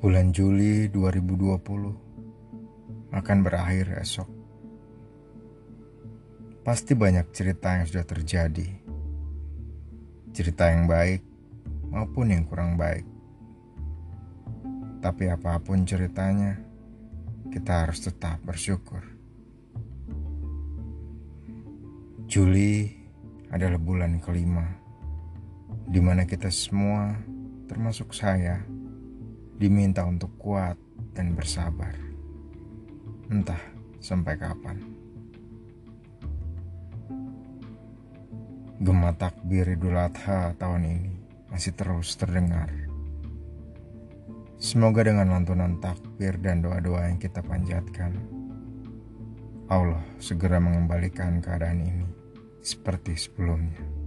Bulan Juli 2020 akan berakhir esok. Pasti banyak cerita yang sudah terjadi. Cerita yang baik maupun yang kurang baik. Tapi apa pun ceritanya, kita harus tetap bersyukur. Juli adalah bulan kelima, di mana kita semua, termasuk saya, diminta untuk kuat dan bersabar. Entah sampai kapan. Gema takbir Idul Adha tahun ini masih terus terdengar. Semoga dengan lantunan takbir dan doa-doa yang kita panjatkan, Allah segera mengembalikan keadaan ini seperti sebelumnya.